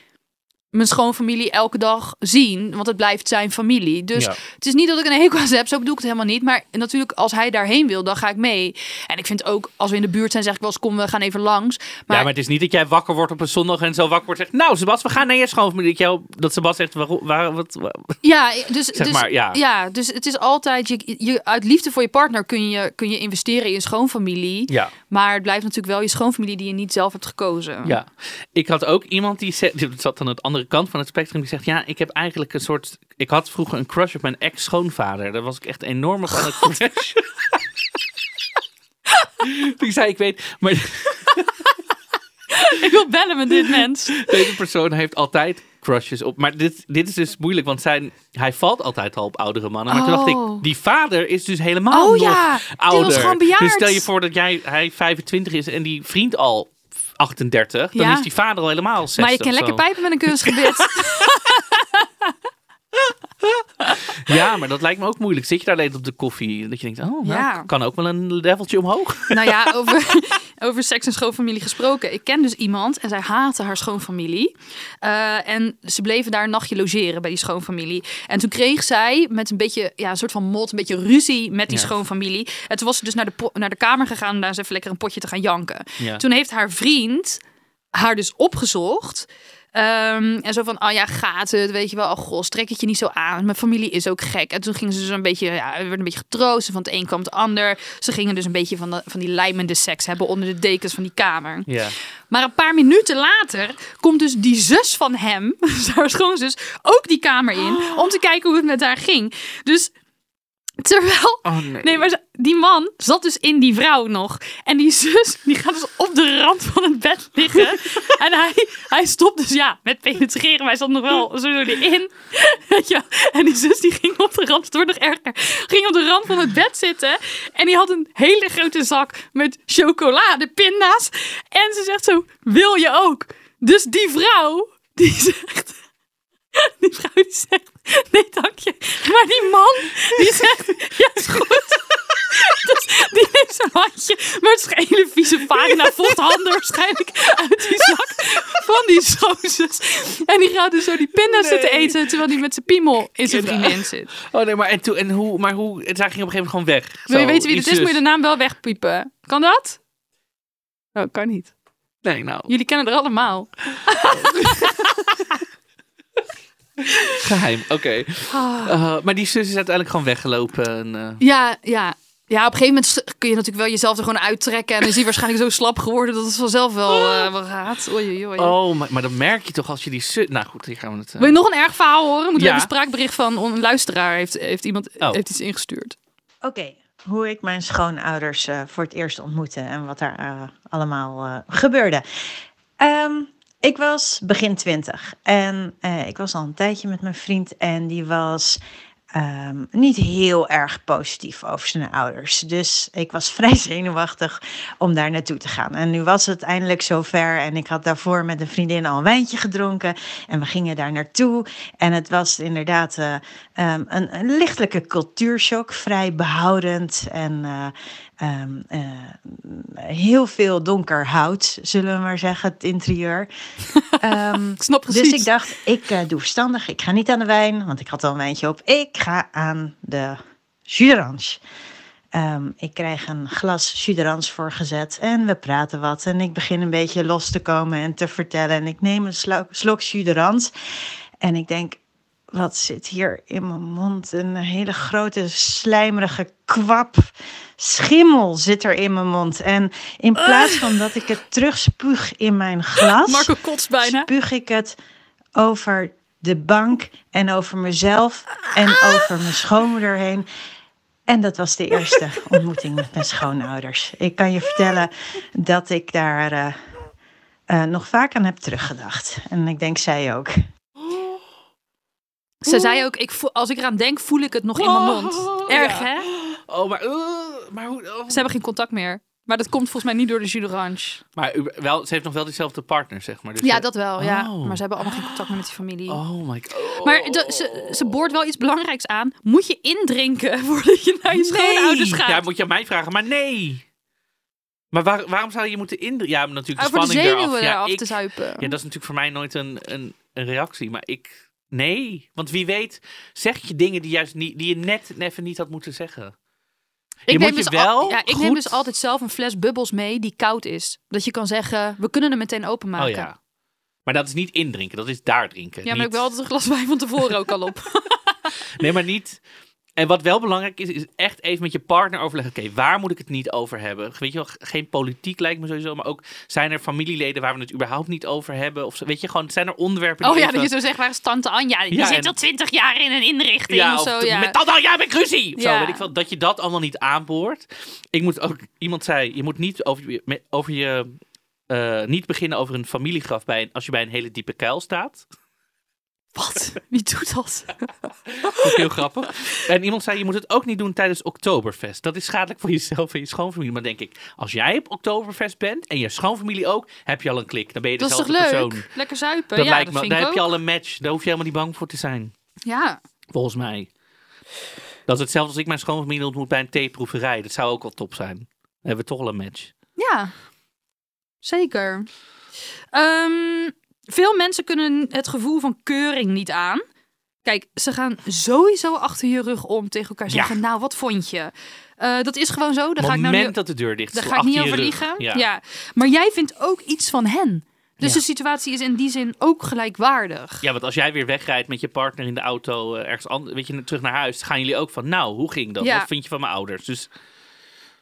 mijn schoonfamilie elke dag zien. Want het blijft zijn familie. Dus Ja. het is niet dat ik een hekel aan ze heb. Zo bedoel ik het helemaal niet. Maar natuurlijk, als hij daarheen wil, dan ga ik mee. En ik vind ook, als we in de buurt zijn, zeg ik wel eens, kom, we gaan even langs. Maar, ja, maar het is niet dat jij wakker wordt op een zondag en zo wakker wordt zegt... Nou, Sebas, we gaan naar je schoonfamilie. Dat, dat Sebas zegt, waarom, waar, wat, waar- Ja, dus, Zeg dus, maar, ja. dus het is altijd, je, je, uit liefde voor je partner kun je, kun je investeren in je schoonfamilie. Ja. Maar het blijft natuurlijk wel je schoonfamilie die je niet zelf hebt gekozen. Ja, ik had ook iemand die zat aan de andere kant van het spectrum, die zegt, ja, ik heb eigenlijk een soort, ik had vroeger een crush op mijn ex-schoonvader. Daar was ik echt enorm op aan het crushen. Die zei, ik weet, maar Ik wil bellen met dit mens. deze persoon heeft altijd crushes op. Maar dit, dit is dus moeilijk, want zijn, hij valt altijd al op oudere mannen. Maar toen dacht Oh. ik, die vader is dus helemaal Oh nog ja, ouder. gewoon bejaard. Dus stel je voor dat jij, hij 25 is en die vriend al 38, dan Ja. is die vader al helemaal 60 Maar je kan lekker pijpen met een kunstgebit. Ja, maar dat lijkt me ook moeilijk. Zit je daar alleen op de koffie? Dat je denkt, oh, nou, Ja. kan ook wel een leveltje omhoog. nou ja, over, over seks en schoonfamilie gesproken. Ik ken dus iemand en zij haatte haar schoonfamilie. Eh, en ze bleven daar een nachtje logeren bij die schoonfamilie. En toen kreeg zij met een beetje, ja, een soort van mot, een beetje ruzie met die Ja. schoonfamilie. En toen was ze dus naar de, naar de kamer gegaan om daar eens even lekker een potje te gaan janken. Ja. Toen heeft haar vriend haar dus opgezocht. Ehm, en zo van, oh ja, gaat het? Weet je wel, oh god, trek het je niet zo aan. Mijn familie is ook gek. En toen gingen ze zo een beetje, ja, werd een beetje getroost. Van het een kwam het ander. Ze gingen dus een beetje van, de, van die lijmende seks hebben onder de dekens van die kamer. Ja. Maar een paar minuten later komt dus die zus van hem, haar schoonzus, ook die kamer in. Om te kijken hoe het met haar ging. Dus terwijl Oh nee. Nee, maar die man zat dus in die vrouw nog. En die zus, die gaat dus op de rand van het bed liggen. En hij, hij stopt dus, ja, met penetreren. Maar hij nog wel zo erin. Weet. En die zus, die ging op de rand, wordt nog erger. Ging op de rand van het bed zitten. En die had een hele grote zak met chocolade, pinda's. En ze zegt zo, wil je ook? Dus die vrouw, die zegt... Die vrouw die zegt, nee dank je. Maar die man, die zegt, ja is goed. Dus die neemt zijn handje met zijn hele vieze vagina handen waarschijnlijk uit die zak van die schoonzus. En die gaat dus zo die pinda's zitten eten terwijl hij met zijn piemel in zijn vriendin zit. Oh nee, maar, en toen, en hoe, maar hoe, zij ging op een gegeven moment gewoon weg. Wil je weten wie dit is, moet je zus. de naam wel wegpiepen. Kan dat? Oh, kan niet. Nee, nou, Jullie kennen er allemaal. geheim. Oké. Ah. Uh, maar die zus is uiteindelijk gewoon weggelopen. En, uh, Ja, ja. Ja, op een gegeven moment kun je natuurlijk wel jezelf er gewoon uittrekken. En dan is hij waarschijnlijk zo slap geworden dat het vanzelf wel, eh, wel gaat. Oei, oei, oei. oh, maar, maar dan merk je toch als je die. Nou goed, hier gaan we het... uh, Wil je nog een erg verhaal horen? Moet Ja. een spraakbericht van een luisteraar. Heeft, heeft iemand Oh. heeft iets ingestuurd. Oké, hoe ik mijn schoonouders eh, voor het eerst ontmoette en wat daar eh, allemaal eh, gebeurde. Ehm, ik was begin twintig en eh, ik was al een tijdje met mijn vriend en die was ehm, niet heel erg positief over zijn ouders. Dus ik was vrij zenuwachtig om daar naartoe te gaan. En nu was het eindelijk zover en ik had daarvoor met een vriendin al een wijntje gedronken en we gingen daar naartoe. En het was inderdaad eh, ehm, een, lichtelijke cultuurshock, vrij behoudend en eh, ehm, eh, heel veel donker hout, zullen we maar zeggen, het interieur. Ehm, Ik snap precies. dus ik dacht, ik eh, doe verstandig. Ik ga niet aan de wijn, want ik had al een wijntje op. Ik ga aan de jus. Ehm, ik krijg een glas jus voorgezet en we praten wat. En ik begin een beetje los te komen en te vertellen. En ik neem een slok, d'orange. En ik denk, wat zit hier in mijn mond? Een hele grote slijmerige kwap. Schimmel zit er in mijn mond. En in plaats van dat ik het terugspuug in mijn glas Marco kotst bijna. spuug ik het over de bank en over mezelf en over mijn schoonmoeder heen. En dat was de eerste ontmoeting met mijn schoonouders. Ik kan je vertellen dat ik daar eh, eh, nog vaak aan heb teruggedacht. En ik denk zij ook. Ze zei ook, ik voel, als ik eraan denk, voel ik het nog in mijn mond. Erg, Ja. hè? Oh, maar, uh, maar hoe... oh. Ze hebben geen contact meer. Maar dat komt volgens mij niet door de jus d'orange. Maar wel, ze heeft nog wel diezelfde partner, zeg maar. Dus Ja, dat wel, ja. Oh. Maar ze hebben allemaal geen contact meer met die familie. Oh my god. Maar de- ze, ze boort wel iets belangrijks aan. Moet je indrinken voordat je naar je schoonouders gaat? Ja, moet je aan mij vragen, maar nee. Maar waar- waarom zou je moeten indringen? Ja, natuurlijk de de spanning zenuwen eraf. Ja, eraf ik- te zuipen. Ja, dat is natuurlijk voor mij nooit een, een, een reactie. Maar ik... Nee, want wie weet zeg je dingen die, juist niet, die je net even niet had moeten zeggen. ik neem, dus al- wel ja, ik neem dus altijd zelf een fles bubbels mee die koud is. Dat je kan zeggen, we kunnen hem meteen openmaken. Oh ja. Maar dat is niet indrinken, dat is daar drinken. Ja, maar niet... ik wel altijd een glas wijn van tevoren ook al op. Nee, maar niet... En wat wel belangrijk is, is echt even met je partner overleggen. Oké, waar moet ik het niet over hebben? Weet je wel, geen politiek lijkt me sowieso. Maar ook, zijn er familieleden waar we het überhaupt niet over hebben? Of weet je, gewoon, zijn er onderwerpen die Oh ja, dat je zo zegt, waar is tante Anja? Die Ja, zit al twintig jaar in een inrichting Ja, of of zo. Ja. met dat al, ja, met ruzie. Zo, weet ik wel, dat je dat allemaal niet aanboort. Ik moet ook, iemand zei, je moet niet over je, over je eh, niet beginnen over een familiegraf bij een, als je bij een hele diepe kuil staat. Wat? Wie doet dat? Dat is heel grappig. En iemand zei, je moet het ook niet doen tijdens Oktoberfest. Dat is schadelijk voor jezelf en je schoonfamilie. Maar denk ik, als jij op Oktoberfest bent en je schoonfamilie ook, heb je al een klik. Dan ben je Dat is toch dezelfde leuk? persoon. Lekker zuipen. Dat ja, lijkt dat me, daar heb je ook. al een match. Daar hoef je helemaal niet bang voor te zijn. Ja. Volgens mij. Dat is hetzelfde als ik mijn schoonfamilie ontmoet bij een theeproeverij. Dat zou ook wel top zijn. Dan hebben we toch al een match. Ja, zeker. Ehm, veel mensen kunnen het gevoel van keuring niet aan. Kijk, ze gaan sowieso achter je rug om tegen elkaar Ja. zeggen: Nou, wat vond je? Eh, dat is gewoon zo. Daar ga ik nou niet, dat de deur dicht is. daar ga ik niet over liegen. Ja. Ja. Maar jij vindt ook iets van hen. Dus Ja. de situatie is in die zin ook gelijkwaardig. ja, want als jij weer wegrijdt met je partner in de auto eh, ergens anders, weet je, terug naar huis, gaan jullie ook van, nou, hoe ging dat? Wat vind je van mijn ouders? Dus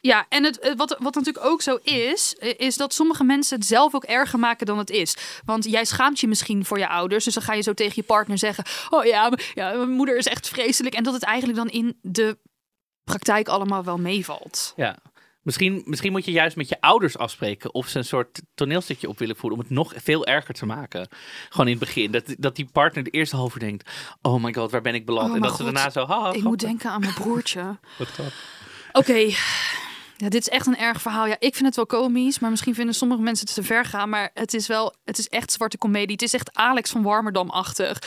Ja, en het, het- wat, wat natuurlijk ook zo is, eh, is dat sommige mensen het zelf ook erger maken dan het is. Want jij schaamt je misschien voor je ouders, dus dan ga je zo tegen je partner zeggen: Oh ja, ja mijn moeder is echt vreselijk. En dat het eigenlijk dan in de praktijk allemaal wel meevalt. ja. Misschien, misschien moet je juist met je ouders afspreken of ze een soort toneelstukje op willen voeren om het nog veel erger te maken. Gewoon in het begin. Dat, dat die partner de eerste halve denkt, oh my god, waar ben ik beland? Oh en dat ze daarna zo, haha, Ik moet denken aan mijn broertje. Wat. Oké, ja, dit is echt een erg verhaal. Ja, ik vind het wel komisch, maar misschien vinden sommige mensen het te ver gaan. Maar het is wel, het is echt zwarte komedie. Het is echt Alex van Warmerdam-achtig.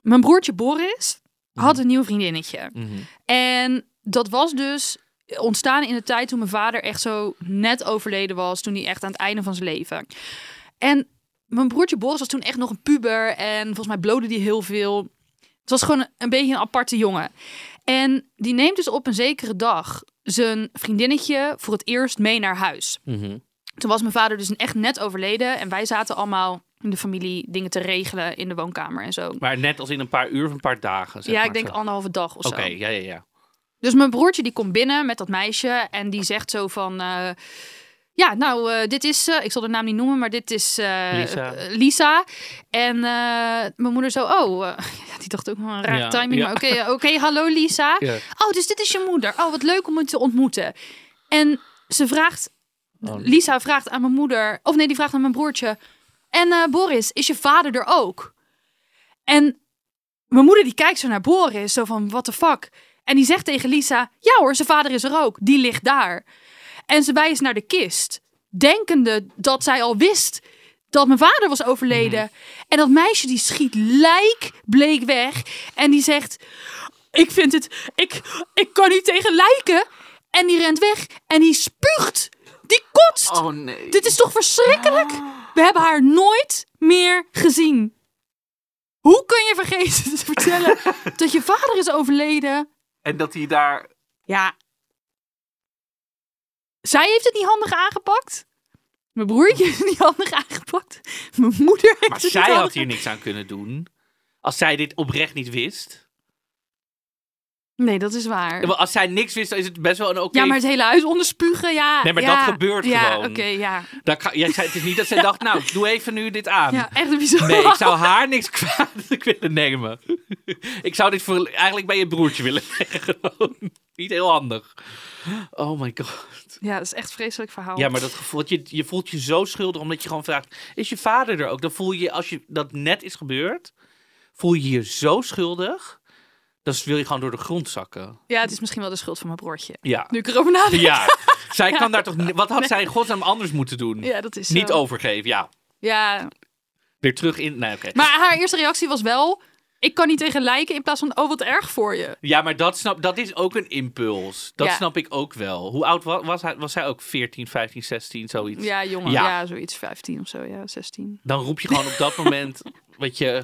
Mijn broertje Boris had een nieuw vriendinnetje. Mhm. En dat was dus ontstaan in de tijd toen mijn vader echt zo net overleden was. Toen hij echt aan het einde van zijn leven. En mijn broertje Boris was toen echt nog een puber. En volgens mij blode die heel veel. Het was gewoon een, een beetje een aparte jongen. En die neemt dus op een zekere dag zijn vriendinnetje voor het eerst mee naar huis. Mhm. Toen was mijn vader dus echt net overleden. En wij zaten allemaal in de familie dingen te regelen in de woonkamer en zo. Maar net als in een paar uur of een paar dagen. Zeg ja, maar ik denk zo. anderhalve dag of Oké, zo. ja, ja, ja. Dus mijn broertje die komt binnen met dat meisje en die zegt zo van... eh, ja, nou, eh, dit is... eh, ik zal de naam niet noemen, maar dit is eh, Lisa. Lisa. En mijn moeder zo... Oh, die dacht ook wel een raar Ja, timing. ja. Maar oké, oké, hallo Lisa. Ja. Oh, dus dit is je moeder. Oh, wat leuk om je te ontmoeten. En ze vraagt... Oh. Lisa vraagt aan mijn moeder... Of nee, die vraagt aan mijn broertje... En Boris, is je vader er ook? En mijn moeder die kijkt zo naar Boris, zo van, what the fuck? En die zegt tegen Lisa, ja hoor, zijn vader is er ook. Die ligt daar. En ze wijst naar de kist, denkende dat zij al wist dat mijn vader was overleden. En dat meisje die schiet lijkbleek weg en die zegt, ik vind het, ik, ik kan niet tegen lijken. En die rent weg. En die spuugt. Die kotst. Oh nee. Dit is toch verschrikkelijk? We hebben haar nooit meer gezien. Hoe kun je vergeten te vertellen dat je vader is overleden? En dat hij daar... Ja. Zij heeft het niet handig aangepakt. Mijn broertje heeft het niet handig aangepakt. Mijn moeder heeft Maar het zij niet had hier niks aan kunnen doen. Als zij dit oprecht niet wist. Nee, dat is waar. Ja, maar Als zij niks wist, dan is het best wel een oké... Ja, maar het hele huis onderspugen, ja. Nee, maar ja, dat gebeurt ja, gewoon. oké, ja. Kan- jij zei, het is niet dat zij dacht, nou, doe even nu dit aan. Ja, echt bizar. Nee, ik zou haar niks kwalijk willen nemen. Ik zou dit voor, eigenlijk bij je broertje willen leggen. Gewoon. Niet heel handig. Oh my god. Ja, dat is echt een vreselijk verhaal. Ja, maar dat gevoel, je, je voelt je zo schuldig omdat je gewoon vraagt: is je vader er ook? Dan voel je, als je dat net is gebeurd, voel je je zo schuldig. Dan wil je gewoon door de grond zakken. Ja, het is misschien wel de schuld van mijn broertje. Ja. Nu ik erover nadenk. Ja. Zij kan daar toch. Wat had zij in godsnaam anders moeten doen? Ja, dat is Niet zo. overgeven, ja. Ja, Weer terug in. Nee, oké. maar haar eerste reactie was wel... Ik kan niet tegen lijken in plaats van... Oh, wat erg voor je. Ja, maar dat, snap, dat is ook een impuls. Dat Ja. snap ik ook wel. Hoe oud was, was hij? Was hij ook 14, 15, 16, zoiets? Ja, jongen. Ja. Ja. zoiets. 15 of zo. Ja, 16. Dan roep je gewoon op dat moment. Weet je,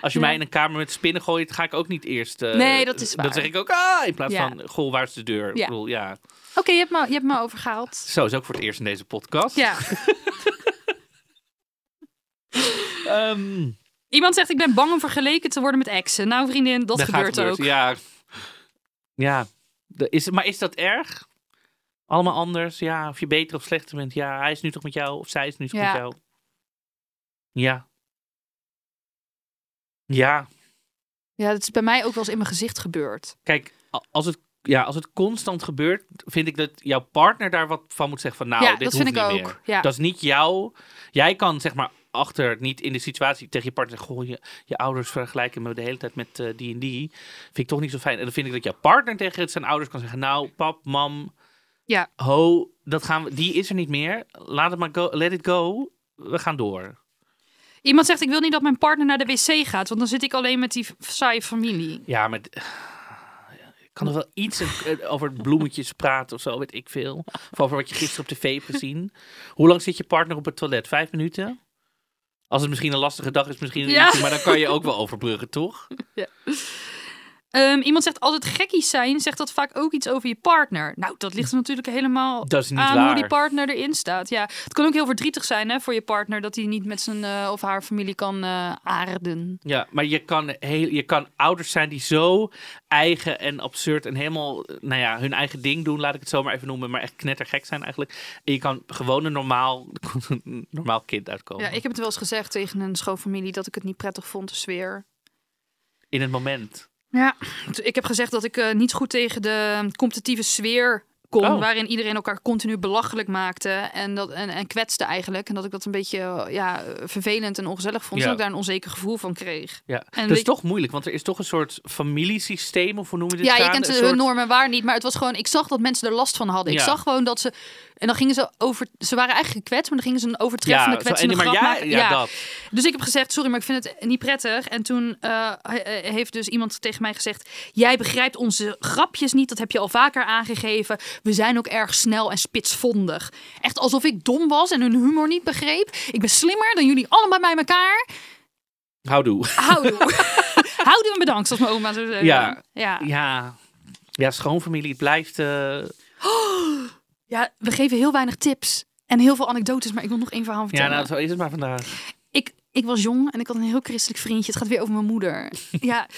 als je Ja. mij in een kamer met spinnen gooit, ga ik ook niet eerst. eh, Nee, dat is Dan zeg ik ook, ah, in plaats van, goh, waar is de deur? Ik Ja. bedoel, ja. Oké, je, hebt me- je hebt me overgehaald. Zo is ook voor het eerst in deze podcast. Ja. Ehm, Iemand zegt, ik ben bang om vergeleken te worden met exen. Nou, vriendin, dat gebeurt ook. Ja. Ja. Is, maar is dat erg? Allemaal anders? Ja. Of je beter of slechter bent? Ja. Hij is nu toch met jou? Of zij is nu toch Ja. met jou? Ja. Ja. Ja, dat is bij mij ook wel eens in mijn gezicht gebeurd. Kijk, als het, ja, als het constant gebeurt, vind ik dat jouw partner daar wat van moet zeggen van nou, Ja, dit dat hoeft vind ik niet ook. meer. Ja. Dat is niet jou. Jij kan zeg maar achter niet in de situatie tegen je partner goh, je, je ouders vergelijken me de hele tijd met eh, die en die. Vind ik toch niet zo fijn. En dan vind ik dat jouw partner tegen zijn ouders kan zeggen, nou, pap, mam, Ja. ho, dat gaan we, die is er niet meer. Laat het maar go, let it go. We gaan door. Iemand zegt, ik wil niet dat mijn partner naar de wc gaat. Want dan zit ik alleen met die saaie familie. Ja, maar kan er wel iets eh, over bloemetjes praten of zo, weet ik veel. Of over wat je gisteren op tv hebt gezien. Hoe lang zit je partner op het toilet? Vijf minuten? Als het misschien een lastige dag is, misschien een Ja. maar dan kan je ook wel overbruggen, toch? Ehm, iemand zegt, het gekkies zijn, zegt dat vaak ook iets over je partner. Nou, dat ligt er natuurlijk helemaal Dat is niet aan waar. hoe die partner erin staat. Ja, het kan ook heel verdrietig zijn hè, voor je partner dat hij niet met zijn eh, of haar familie kan eh, aarden. Ja, maar je kan, heel, je kan ouders zijn die zo eigen en absurd en helemaal, eh, nou ja, hun eigen ding doen, laat ik het zo maar even noemen, maar echt knettergek zijn eigenlijk. En je kan gewoon een normaal, normaal kind uitkomen. Ja, ik heb het wel eens gezegd tegen een schoonfamilie dat ik het niet prettig vond, de sfeer. In het moment. Ja, ik heb gezegd dat ik eh, niet goed tegen de competitieve sfeer kon, Oh. waarin iedereen elkaar continu belachelijk maakte en, dat, en, en kwetste eigenlijk. En dat ik dat een beetje ja, vervelend en ongezellig vond, Ja. en dat ik daar een onzeker gevoel van kreeg. Ja, En dat is toch moeilijk, want er is toch een soort familiesysteem, of hoe noem je dit? Ja, je kent hun soort- normen en waar niet, maar het was gewoon, ik zag dat mensen er last van hadden. Ik zag gewoon dat ze, en dan gingen ze over, ze waren eigenlijk gekwetst, maar dan gingen ze een overtreffende Ja, zo, kwetsende en- grap ja, maken. ja, dat. Dus ik heb gezegd, sorry, maar ik vind het niet prettig. En toen eh, eh, heeft dus iemand tegen mij gezegd... jij begrijpt onze grapjes niet, dat heb je al vaker aangegeven. We zijn ook erg snel en spitsvondig. Echt alsof ik dom was en hun humor niet begreep. Ik ben slimmer dan jullie allemaal bij elkaar. Houdoe. Houdoe. Houdoe en bedankt, zoals mijn oma zou zeggen. Ja. Ja. Ja, ja schoonfamilie, het blijft... eh, ja, we geven heel weinig tips. En heel veel anekdotes, maar ik wil nog één verhaal Ja, vertellen. nou, zo is het maar vandaag. Ik, was jong en ik had een heel christelijk vriendje. Het gaat weer over mijn moeder. ja,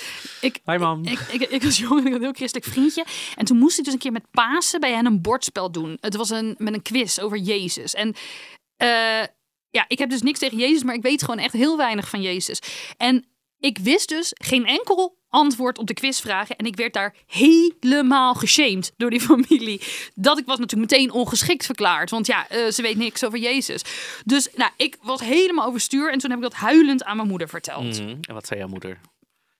ik, Hi, mam. Ik, ik, ik was jong en ik had een heel christelijk vriendje. En toen moest ik dus een keer met Pasen bij hen een bordspel doen. Het was een, met een quiz over Jezus. En eh, ja, ik heb dus niks tegen Jezus, maar ik weet gewoon echt heel weinig van Jezus. En ik wist dus geen enkel antwoord op de quizvragen. En ik werd daar helemaal geshamed door die familie. Dat ik was natuurlijk meteen ongeschikt verklaard. Want ja, eh, ze weet niks over Jezus. Dus nou, ik was helemaal overstuur. En toen heb ik dat huilend aan mijn moeder verteld Mhm. En wat zei jouw moeder?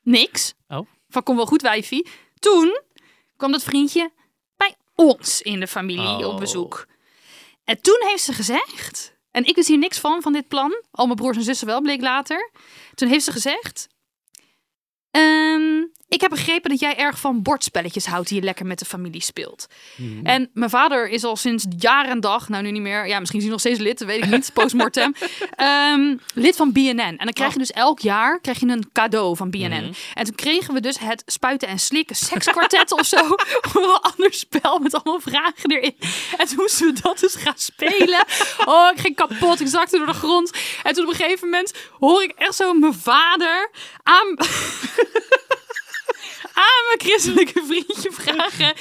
niks. Oh. Van kom wel goed, wijfie. Toen kwam dat vriendje bij ons in de familie Oh. op bezoek. En toen heeft ze gezegd, en ik wist hier niks van, van dit plan. Al mijn broers en zussen wel, bleek later. Toen heeft ze gezegd, Ehm, ik heb begrepen dat jij erg van bordspelletjes houdt die je lekker met de familie speelt. Mhm. En mijn vader is al sinds jaar en dag, nou nu niet meer, ja, misschien is hij nog steeds lid, weet ik niet, postmortem, ehm, lid van BNN. En dan krijg je dus elk jaar krijg je een cadeau van BNN. Mhm. En toen kregen we dus het spuiten en slikken sekskwartet of zo, of een ander spel met allemaal vragen erin. En toen moesten we dat dus gaan spelen. Oh, ik ging kapot, ik zakte door de grond. En toen op een gegeven moment hoor ik echt zo mijn vader aan aan mijn christelijke vriendje vragen.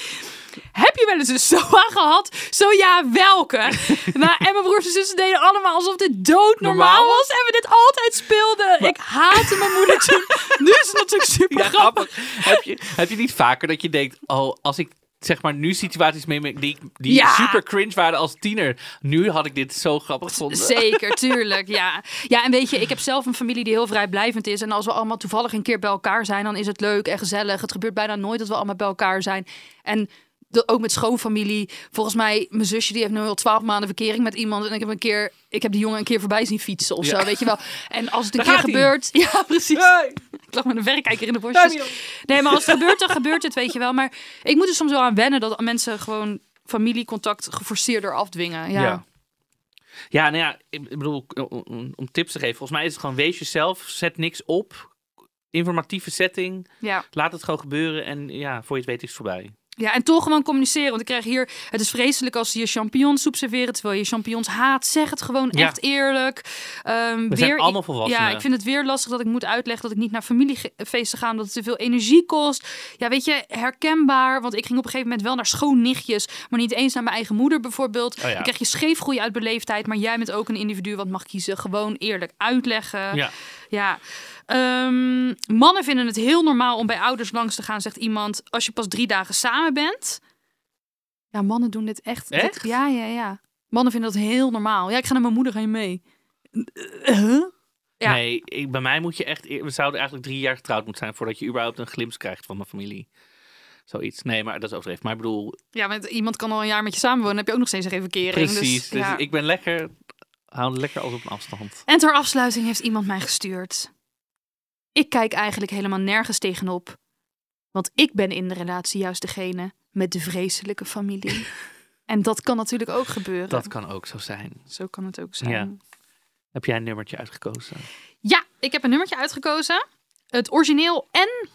Heb je wel eens een SOA gehad? Zo ja, welke? nou, en mijn broers en zussen deden allemaal alsof dit doodnormaal Normaal was. En we dit altijd speelden. Ik haatte mijn moeder toen. Nu is het natuurlijk super Ja, grappig. grappig. heb, je, heb je niet vaker dat je denkt, oh, als ik zeg maar nu situaties meemaak die, die Ja. super cringe waren als tiener. Nu had ik dit zo grappig gevonden. Zeker, tuurlijk, ja. Ja, en weet je, ik heb zelf een familie die heel vrijblijvend is. En als we allemaal toevallig een keer bij elkaar zijn, dan is het leuk en gezellig. Het gebeurt bijna nooit dat we allemaal bij elkaar zijn. En de, ook met schoonfamilie. Volgens mij, mijn zusje die heeft nu al twaalf maanden verkering met iemand. En ik heb een keer, ik heb die jongen een keer voorbij zien fietsen of Ja. zo, weet je wel. En als het een Daar keer gebeurt... Ja, precies. Hey, Ik lag met een verrekijker in de op. Nee, maar als het gebeurt, dan gebeurt het, weet je wel. Maar ik moet er soms wel aan wennen dat mensen gewoon familiecontact geforceerder afdwingen. Ja. Ja. Ja, nou ja, ik bedoel, om tips te geven. Volgens mij is het gewoon wees jezelf, zet niks op. Informatieve setting, ja. laat het gewoon gebeuren en ja, voor je het weet is het voorbij. Ja, en toch gewoon communiceren. Want ik krijg hier... Het is vreselijk als ze je champignonsoep serveren... terwijl je champignons haat. Zeg het gewoon Ja. echt eerlijk. Ehm, We zijn allemaal volwassenen. Ja, ik vind het weer lastig dat ik moet uitleggen... dat ik niet naar familiefeesten ga... omdat het te veel energie kost. Ja, weet je, herkenbaar. Want ik ging op een gegeven moment wel naar schoonnichtjes... maar niet eens naar mijn eigen moeder bijvoorbeeld. Oh ja. Dan krijg je scheefgroei uit beleefdheid... maar jij bent ook een individu wat mag kiezen. Gewoon eerlijk uitleggen. Ja. Ja. Ehm, mannen vinden het heel normaal om bij ouders langs te gaan, zegt iemand, als je pas drie dagen samen bent. Ja, mannen doen dit echt. dit- ja, ja, ja. Mannen vinden dat heel normaal. Ja, ik ga naar mijn moeder, je mee? Eh, huh? Ja. Nee, ik, bij mij moet je echt... We zouden eigenlijk drie jaar getrouwd moeten zijn voordat je überhaupt een glimp krijgt van mijn familie. Zoiets. Nee, maar dat is overdreven. Maar ik bedoel, Ja, want iemand kan al een jaar met je samenwonen, heb je ook nog steeds een geen verkering. precies. Dus, Dus, ja. ik ben lekker... Hou lekker alles op een afstand. En ter afsluiting heeft iemand mij gestuurd. Ik kijk eigenlijk helemaal nergens tegenop. Want ik ben in de relatie juist degene met de vreselijke familie. en dat kan natuurlijk ook gebeuren. Dat kan ook zo zijn. Zo kan het ook zijn. Ja. Ja. Heb jij een nummertje uitgekozen? ik heb een nummertje uitgekozen. Het origineel en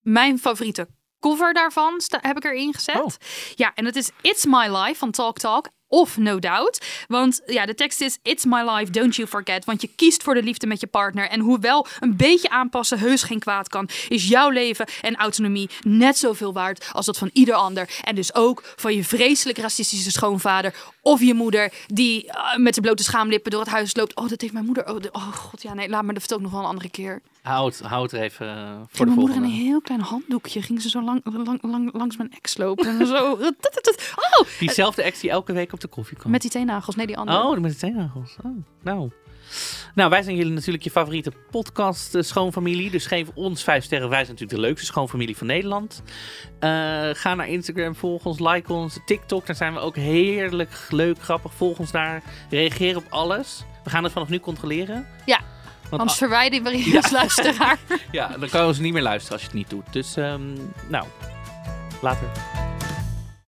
mijn favoriete cover daarvan heb ik erin gezet. Oh. Ja, en dat is It's My Life van Talk Talk. Of No Doubt. Want ja, de tekst is It's my life, don't you forget. Want je kiest voor de liefde met je partner. En hoewel een beetje aanpassen heus geen kwaad kan, is jouw leven en autonomie net zoveel waard als dat van ieder ander. En dus ook van je vreselijk racistische schoonvader of je moeder die eh, met de blote schaamlippen door het huis loopt. Oh, dat heeft mijn moeder. Oh, oh god, ja nee, laat me dat vertel ik nog wel een andere keer. Houd, houd er even eh, voor de mijn moeder volgende. een heel klein handdoekje ging ze zo lang, lang, lang, langs mijn ex lopen. En zo. Oh, Diezelfde ex die elke week op de koffie komt. met die teennagels. Nee, die andere. Oh, met de teennagels. Oh, nou. Nou, wij zijn jullie natuurlijk je favoriete podcast eh, Schoonfamilie. Dus geef ons vijf sterren. Wij zijn natuurlijk de leukste schoonfamilie van Nederland. Eh, ga naar Instagram, volg ons, like ons. TikTok, daar zijn we ook heerlijk leuk, grappig. Volg ons daar. Reageer op alles. We gaan het vanaf nu controleren. Ja, Want Anders verwijder je als luisteraar. ja, dan kan je ons niet meer luisteren als je het niet doet. Dus, ehm, nou, later.